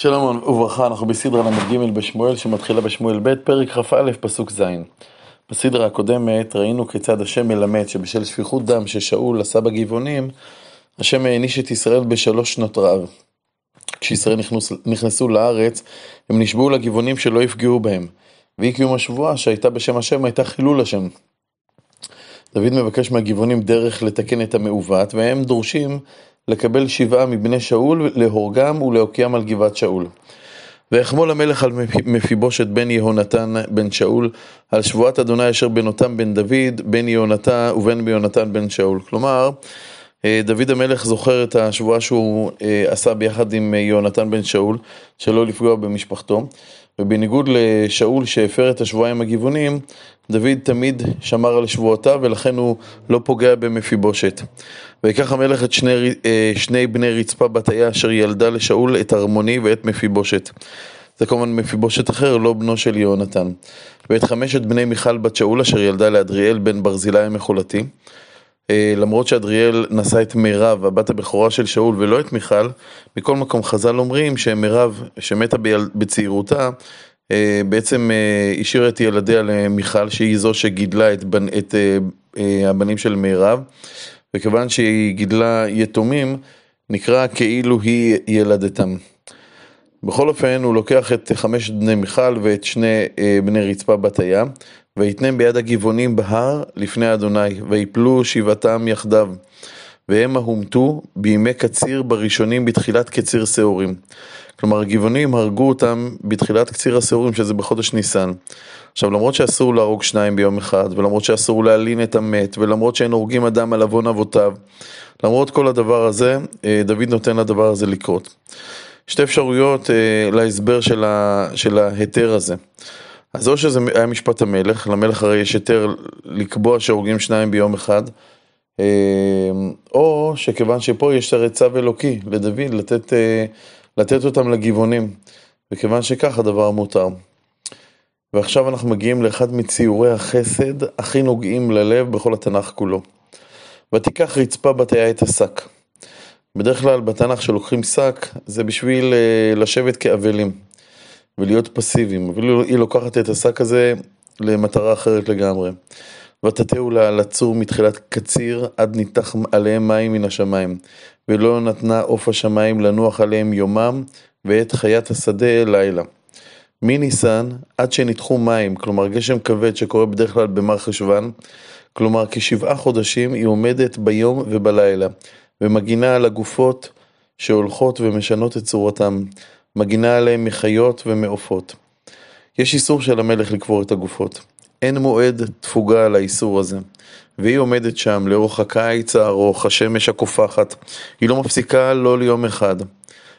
שלום וברכה, אנחנו בסדרה ל"ג בשמואל שמתחילה בשמואל ב', פרק כ"א, פסוק ז'. בסדרה הקודמת ראינו כיצד השם מלמד שבשל שפיכות דם ששאול עשה בגבעונים, השם העניש את ישראל בשלוש שנות רעב. כשישראל נכנס, נכנסו לארץ, הם נשבעו לגבעונים שלא יפגעו בהם. ואי קיום השבועה שהייתה בשם השם הייתה חילול השם. דוד מבקש מהגבעונים דרך לתקן את המעוות, והם דורשים לקבל שבעה מבני שאול, להורגם ולהוקיעם על גבעת שאול. ויחמול המלך על מפיבושת בן יהונתן בן שאול, על שבועת אדוני אשר בנותם בן דוד, בן יהונתן ובן ביונתן בן שאול. כלומר, דוד המלך זוכר את השבועה שהוא אה, עשה ביחד עם אה, יהונתן בן שאול, שלא לפגוע במשפחתו, ובניגוד לשאול שהפר את השבועה עם הגבעונים, דוד תמיד שמר על שבועותיו ולכן הוא לא פוגע במפיבושת. ויקח המלך את שני, שני בני רצפה בתיה אשר ילדה לשאול את הרמוני ואת מפיבושת. זה כמובן מפיבושת אחר, לא בנו של יהונתן. ואת חמשת בני מיכל בת שאול אשר ילדה לאדריאל בן ברזילי המחולתי. אה, למרות שאדריאל נשא את מירב, הבת הבכורה של שאול, ולא את מיכל, מכל מקום חז"ל אומרים שמירב, שמתה בצעירותה, אה, בעצם אה, השאירה את ילדיה למיכל, שהיא זו שגידלה את, בנ... את הבנים של מירב, וכיוון שהיא גידלה יתומים, נקרא כאילו היא ילדתם. בכל אופן, הוא לוקח את חמשת בני מיכל ואת שני בני רצפה בת הים, ויתנם ביד הגבעונים בהר לפני אדוני, ויפלו שבעתם יחדיו. והמה הומתו בימי קציר בראשונים בתחילת קציר שעורים. כלומר, הגבעונים הרגו אותם בתחילת קציר השעורים, שזה בחודש ניסן. עכשיו, למרות שאסור להרוג שניים ביום אחד, ולמרות שאסור להלין את המת, ולמרות שאין הורגים אדם על עוון אבותיו, למרות כל הדבר הזה, אה, דוד נותן לדבר הזה לקרות. שתי אפשרויות אה, להסבר של, ההיתר הזה. אז או שזה היה משפט המלך, למלך הרי יש היתר לקבוע שהורגים שניים ביום אחד, אה, או שכיוון שפה יש הרי צו אלוקי לדוד לתת, אה, לתת אותם לגבעונים, וכיוון שכך הדבר מותר. ועכשיו אנחנו מגיעים לאחד מציורי החסד הכי נוגעים ללב בכל התנ"ך כולו. ותיקח רצפה בתיה את השק. בדרך כלל בתנ"ך שלוקחים שק זה בשביל אה, לשבת כאבלים. ולהיות פסיביים, אבל היא לוקחת את השק הזה למטרה אחרת לגמרי. ותתהו לה לצור מתחילת קציר עד ניתח עליהם מים מן השמיים, ולא נתנה עוף השמיים לנוח עליהם יומם, ואת חיית השדה לילה. מניסן עד שניתחו מים, כלומר גשם כבד שקורה בדרך כלל במר חשוון, כלומר כשבעה חודשים היא עומדת ביום ובלילה, ומגינה על הגופות שהולכות ומשנות את צורתם. מגינה עליהם מחיות ומעופות. יש איסור של המלך לקבור את הגופות. אין מועד תפוגה על האיסור הזה. והיא עומדת שם לאורך הקיץ הארוך, השמש הקופחת. היא לא מפסיקה לא ליום אחד.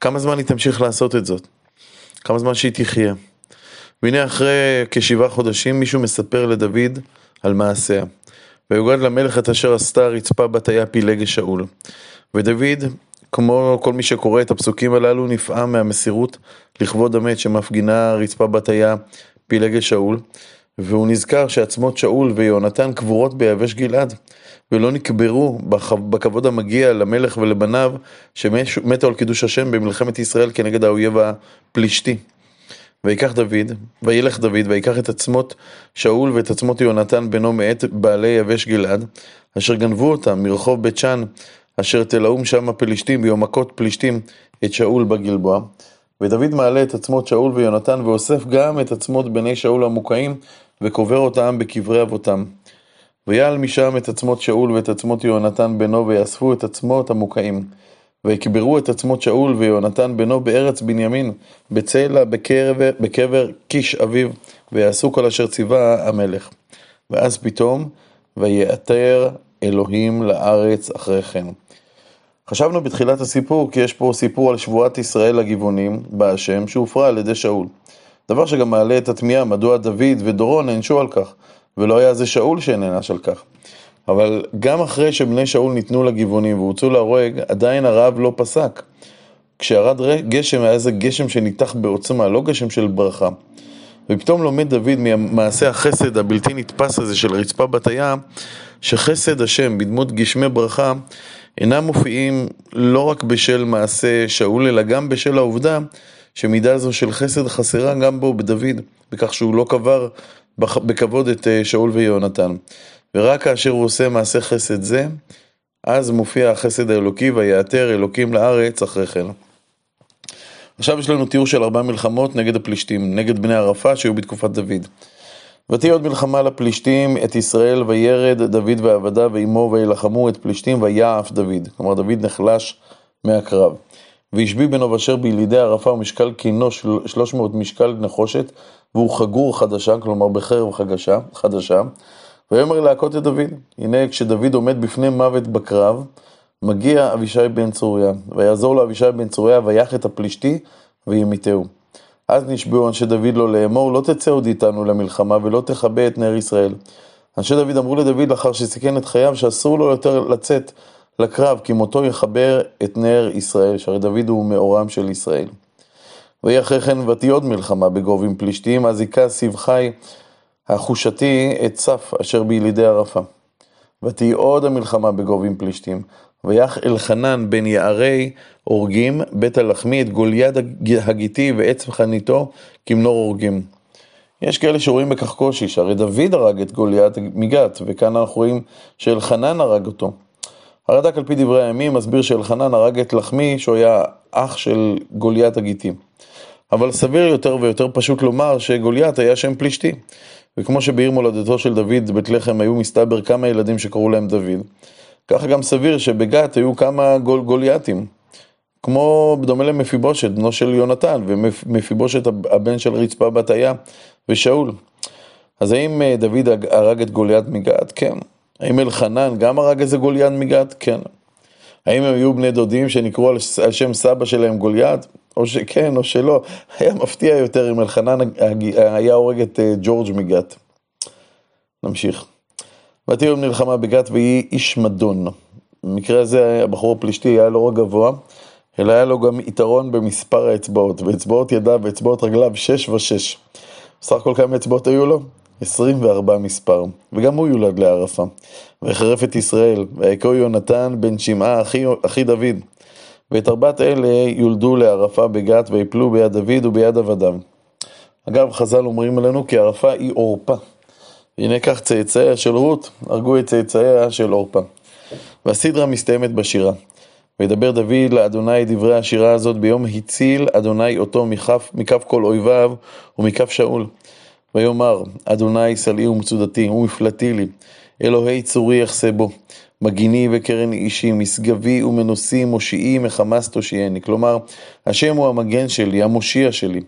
כמה זמן היא תמשיך לעשות את זאת? כמה זמן שהיא תחיה. והנה אחרי כשבעה חודשים מישהו מספר לדוד על מעשיה. ויוגד למלך את אשר עשתה רצפה בתיה פילגי שאול. ודוד כמו כל מי שקורא את הפסוקים הללו, נפעם מהמסירות לכבוד המת שמפגינה רצפה בתיה פילגי שאול, והוא נזכר שעצמות שאול ויונתן קבורות ביבש גלעד, ולא נקברו בכבוד המגיע למלך ולבניו שמתו על קידוש השם במלחמת ישראל כנגד האויב הפלישתי. ויקח דוד, וילך דוד, ויקח את עצמות שאול ואת עצמות יונתן בנו מאת בעלי יבש גלעד, אשר גנבו אותם מרחוב בית שאן אשר תלאום שם הפלישתים ביום מכות פלישתים את שאול בגלבוע. ודוד מעלה את עצמות שאול ויונתן ואוסף גם את עצמות בני שאול המוקעים וקובר אותם בקברי אבותם. ויעל משם את עצמות שאול ואת עצמות יונתן בנו ויאספו את עצמות המוקעים. ויקברו את עצמות שאול ויונתן בנו בארץ בנימין, בצלע בקבר, בקבר קיש אביו, ויעשו כל אשר ציווה המלך. ואז פתאום, ויעתר אלוהים לארץ אחרי כן. חשבנו בתחילת הסיפור כי יש פה סיפור על שבועת ישראל לגבעונים בהשם שהופרה על ידי שאול. דבר שגם מעלה את התמיהה מדוע דוד ודורון נענשו על כך, ולא היה זה שאול שנענש על כך. אבל גם אחרי שבני שאול ניתנו לגבעונים והוצאו להורג, עדיין הרעב לא פסק. כשירד גשם היה זה גשם שניתח בעוצמה, לא גשם של ברכה. ופתאום לומד דוד ממעשה החסד הבלתי נתפס הזה של רצפה בת הים, שחסד השם בדמות גשמי ברכה אינם מופיעים לא רק בשל מעשה שאול, אלא גם בשל העובדה שמידה זו של חסד חסרה גם בו, בדוד, בכך שהוא לא קבר בכבוד את אה, שאול ויונתן. ורק כאשר הוא עושה מעשה חסד זה, אז מופיע החסד האלוקי, ויעתר אלוקים לארץ אחרי כן. עכשיו יש לנו תיאור של ארבע מלחמות נגד הפלישתים, נגד בני ערפה שהיו בתקופת דוד. ותהיה עוד מלחמה לפלישתים את ישראל וירד דוד ועבדיו ועמו וילחמו את פלישתים ויעף דוד. כלומר דוד נחלש מהקרב. והשבי בנו אשר בילידי ערפה ומשקל קינו שלוש מאות משקל נחושת והוא חגור חדשה, כלומר בחרב חדשה, חדשה. ויאמר להכות את דוד. הנה כשדוד עומד בפני מוות בקרב, מגיע אבישי בן צוריה, ויעזור לו אבישי בן צוריה ויח את הפלישתי וימיתהו. אז נשבעו אנשי דוד לו לאמור, לא תצא עוד איתנו למלחמה ולא תכבה את נר ישראל. אנשי דוד אמרו לדוד לאחר שסיכן את חייו שאסור לו יותר לצאת לקרב, כי מותו יחבר את נר ישראל, שהרי דוד הוא מאורם של ישראל. ויהי אחרי כן ותהי עוד מלחמה בגוב עם פלישתים, אז היכה סיבחי החושתי את צף אשר בילידי ערפה. ותהי עוד המלחמה בגוב עם פלישתים, ויח אלחנן בן יערי הורגים, בית הלחמי, את גוליית הגיתי ועץ חניתו כמנור הורגים. יש כאלה שרואים בכך קושי, שהרי דוד הרג את גוליית מגת, וכאן אנחנו רואים שאלחנן הרג אותו. הרד"ק על פי דברי הימים מסביר שאלחנן הרג את לחמי, שהוא היה אח של גוליית הגיתי. אבל סביר יותר ויותר פשוט לומר שגוליית היה שם פלישתי. וכמו שבעיר מולדתו של דוד, בית לחם, היו מסתבר כמה ילדים שקראו להם דוד, ככה גם סביר שבגת היו כמה גול, גולייתים. כמו בדומה למפיבושת, בנו של יונתן, ומפיבושת הבן של רצפה בת היה, ושאול. אז האם אה, דוד הרג את גוליית מגת? כן. האם אלחנן גם הרג איזה גוליית מגת? כן. האם הם היו בני דודים שנקראו על שם סבא שלהם גוליית? או שכן או שלא. היה מפתיע יותר אם אלחנן היה הורג את אה, ג'ורג' מגת. נמשיך. ותהי נלחמה בגת ויהי איש מדון. במקרה הזה הבחור הפלישתי היה לא רק גבוה, אלא היה לו גם יתרון במספר האצבעות, ואצבעות ידיו ואצבעות רגליו שש ושש. בסך הכל כמה אצבעות היו לו? עשרים וארבע מספר, וגם הוא יולד לערפה. ויחרף את ישראל, ויקראו יונתן בן שמעה אחי, אחי דוד. ואת ארבעת אלה יולדו לערפה בגת ויפלו ביד דוד וביד עבדיו. אגב, חז"ל אומרים עלינו כי ערפה היא עורפה. הנה כך צאצאיה של רות הרגו את צאצאיה של עורפה. והסדרה מסתיימת בשירה. וידבר דוד לאדוני דברי השירה הזאת ביום הציל אדוני אותו מכף, מכף כל אויביו ומכף שאול. ויאמר, אדוני סלעי ומצודתי ומפלטי לי, אלוהי צורי יחסה בו, מגיני וקרן אישי, משגבי ומנוסי, מושיעי מחמס תושייני. כלומר, השם הוא המגן שלי, המושיע שלי.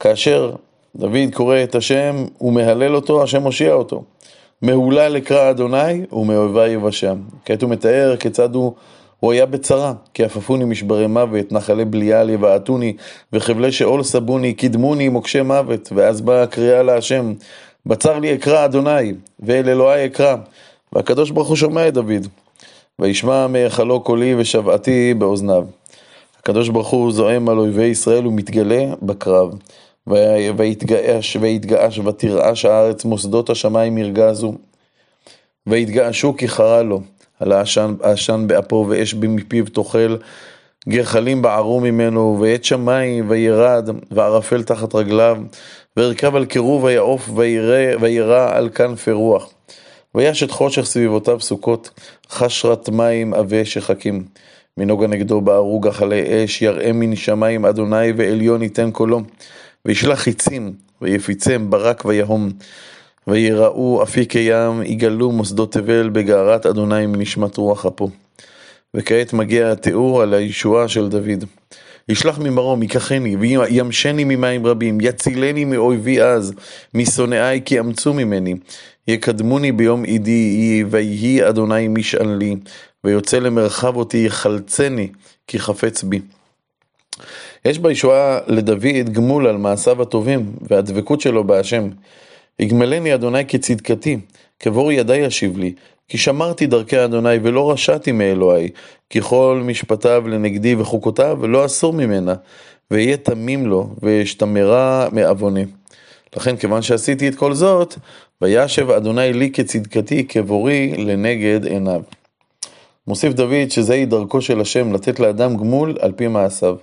כאשר דוד קורא את השם ומהלל אותו, השם מושיע אותו. מהולל אקרא אדוני ומאויבי יבשם. כעת הוא מתאר כיצד הוא, הוא היה בצרה, כי עפפוני משברי מוות, נחלי בליעל יבעטוני, וחבלי שאול סבוני, קידמוני מוקשי מוות, ואז באה הקריאה להשם, בצר לי אקרא אדוני, ואל אלוהי אקרא, והקדוש ברוך הוא שומע את דוד, וישמע מהיכלו קולי ושוועתי באוזניו. הקדוש ברוך הוא זועם על אויבי ישראל ומתגלה בקרב. ויתגעש ויתגעש ותרעש הארץ מוסדות השמיים ירגזו. ויתגעשו כי חרה לו, על העשן באפו ואש מפיו תאכל, גחלים בערו ממנו, ואת שמיים וירד, וערפל תחת רגליו, וארכב על קירוב ויעוף וירא על כנפי רוח. וישת חושך סביבותיו סוכות, חשרת מים עבה שחקים. מנוגה נגדו בערו גחלי אש, יראה מן שמיים אדוני ועליון ייתן קולו. וישלח חיצים, ויפיצם ברק ויהום. ויראו אפיקי ים, יגלו מוסדות תבל בגערת אדוני מנשמת רוח אפו. וכעת מגיע התיאור על הישועה של דוד. ישלח ממרום, ייקחני, וימשני ממים רבים, יצילני מאויבי אז, משונאי כי אמצו ממני. יקדמוני ביום עידי, ויהי אדוני משען לי, ויוצא למרחב אותי, יחלצני, כי חפץ בי. יש בישועה לדוד גמול על מעשיו הטובים והדבקות שלו בהשם. יגמלני אדוני כצדקתי, כבור ידי ישיב לי, כי שמרתי דרכי אדוני ולא רשעתי מאלוהי, כי כל משפטיו לנגדי וחוקותיו לא אסור ממנה, ואהיה תמים לו, ואשתמרה מעווני. לכן כיוון שעשיתי את כל זאת, וישב אדוני לי כצדקתי, כבורי לנגד עיניו. מוסיף דוד שזוהי דרכו של השם לתת לאדם גמול על פי מעשיו.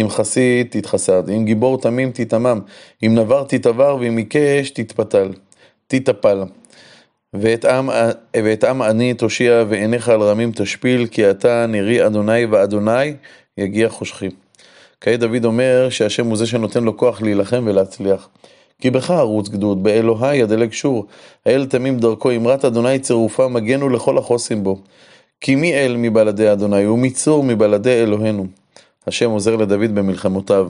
אם חסיד תתחסד, אם גיבור תמים תתמם, אם נבר תתעבר ואם עיקש תתפתל, תתפל. ואת עם, ואת עם עני תושיע ועיניך על רמים תשפיל, כי אתה נרי אדוני ואדוני יגיע חושכי. כעת דוד אומר שהשם הוא זה שנותן לו כוח להילחם ולהצליח. כי בך ערוץ גדוד, באלוהי ידלג שור, האל תמים דרכו, אמרת אדוני צירופה, מגנו לכל החוסים בו. כי מי אל מבלעדי אדוני, ומי צור מבלעדי אלוהינו. השם עוזר לדוד במלחמותיו.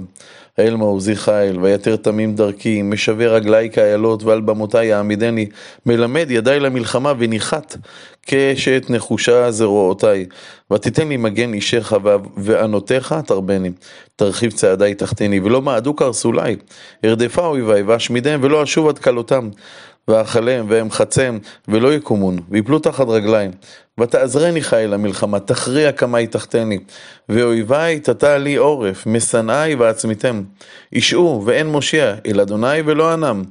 האל מעוזי חיל, ויתר תמים דרכי, משווה רגלי כאיילות, ועל במותי יעמידני, מלמד ידי למלחמה, וניחת קשת נחושה זרועותי. ותיתן לי מגן אישך וענותיך תרבני. תרחיב צעדי תחתני, ולא מעדו קרסולי. ארדפה אויבי, ואשמידם, ולא אשוב עד כלותם. ואכלם ואמחצם ולא יקומון, ויפלו תחת רגליים. ותעזרני חיל למלחמה, תכריע קמי תחתני. ואויבי תטע לי עורף, משנאי ועצמיתם. ישעו ואין מושיע, אל אדוני ולא ענם.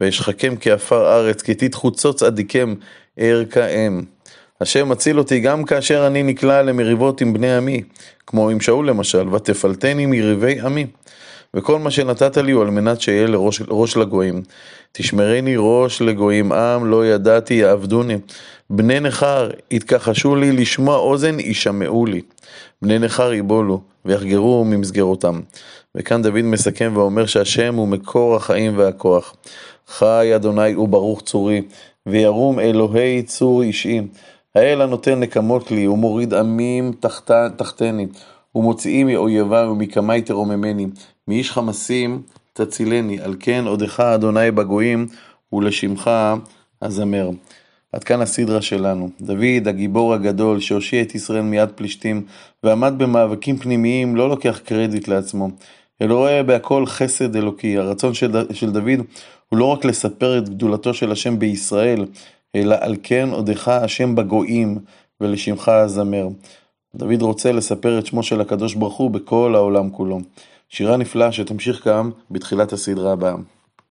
ואשחקם כעפר ארץ, כי תתחוצות צדיקם ארכאם. השם מציל אותי גם כאשר אני נקלע למריבות עם בני עמי, כמו עם שאול למשל, ותפלטני מריבי עמי. וכל מה שנתת לי הוא על מנת שאהיה לראש, ראש לגויים. תשמרני ראש לגויים עם, לא ידעתי יעבדוני. בני נכר יתכחשו לי, לשמוע אוזן ישמעו לי. בני נכר יבולו, ויחגרו ממסגרותם. וכאן דוד מסכם ואומר שהשם הוא מקור החיים והכוח. חי אדוני וברוך צורי, וירום אלוהי צור אישי. האל הנותן נקמות לי, ומוריד עמים תחת, תחתני, ומוציאי מאויבי ומקמי תרוממני. מאיש חמסים תצילני, על כן עודך אדוני בגויים, ולשמך אזמר. עד כאן הסדרה שלנו. דוד, הגיבור הגדול, שהושיע את ישראל מיד פלישתים, ועמד במאבקים פנימיים, לא לוקח קרדיט לעצמו, אלא רואה בהכל חסד אלוקי. הרצון של, של דוד הוא לא רק לספר את גדולתו של השם בישראל, אלא על כן עודך השם בגויים, ולשמך אזמר. דוד רוצה לספר את שמו של הקדוש ברוך הוא בכל העולם כולו. שירה נפלאה שתמשיך גם בתחילת הסדרה הבאה.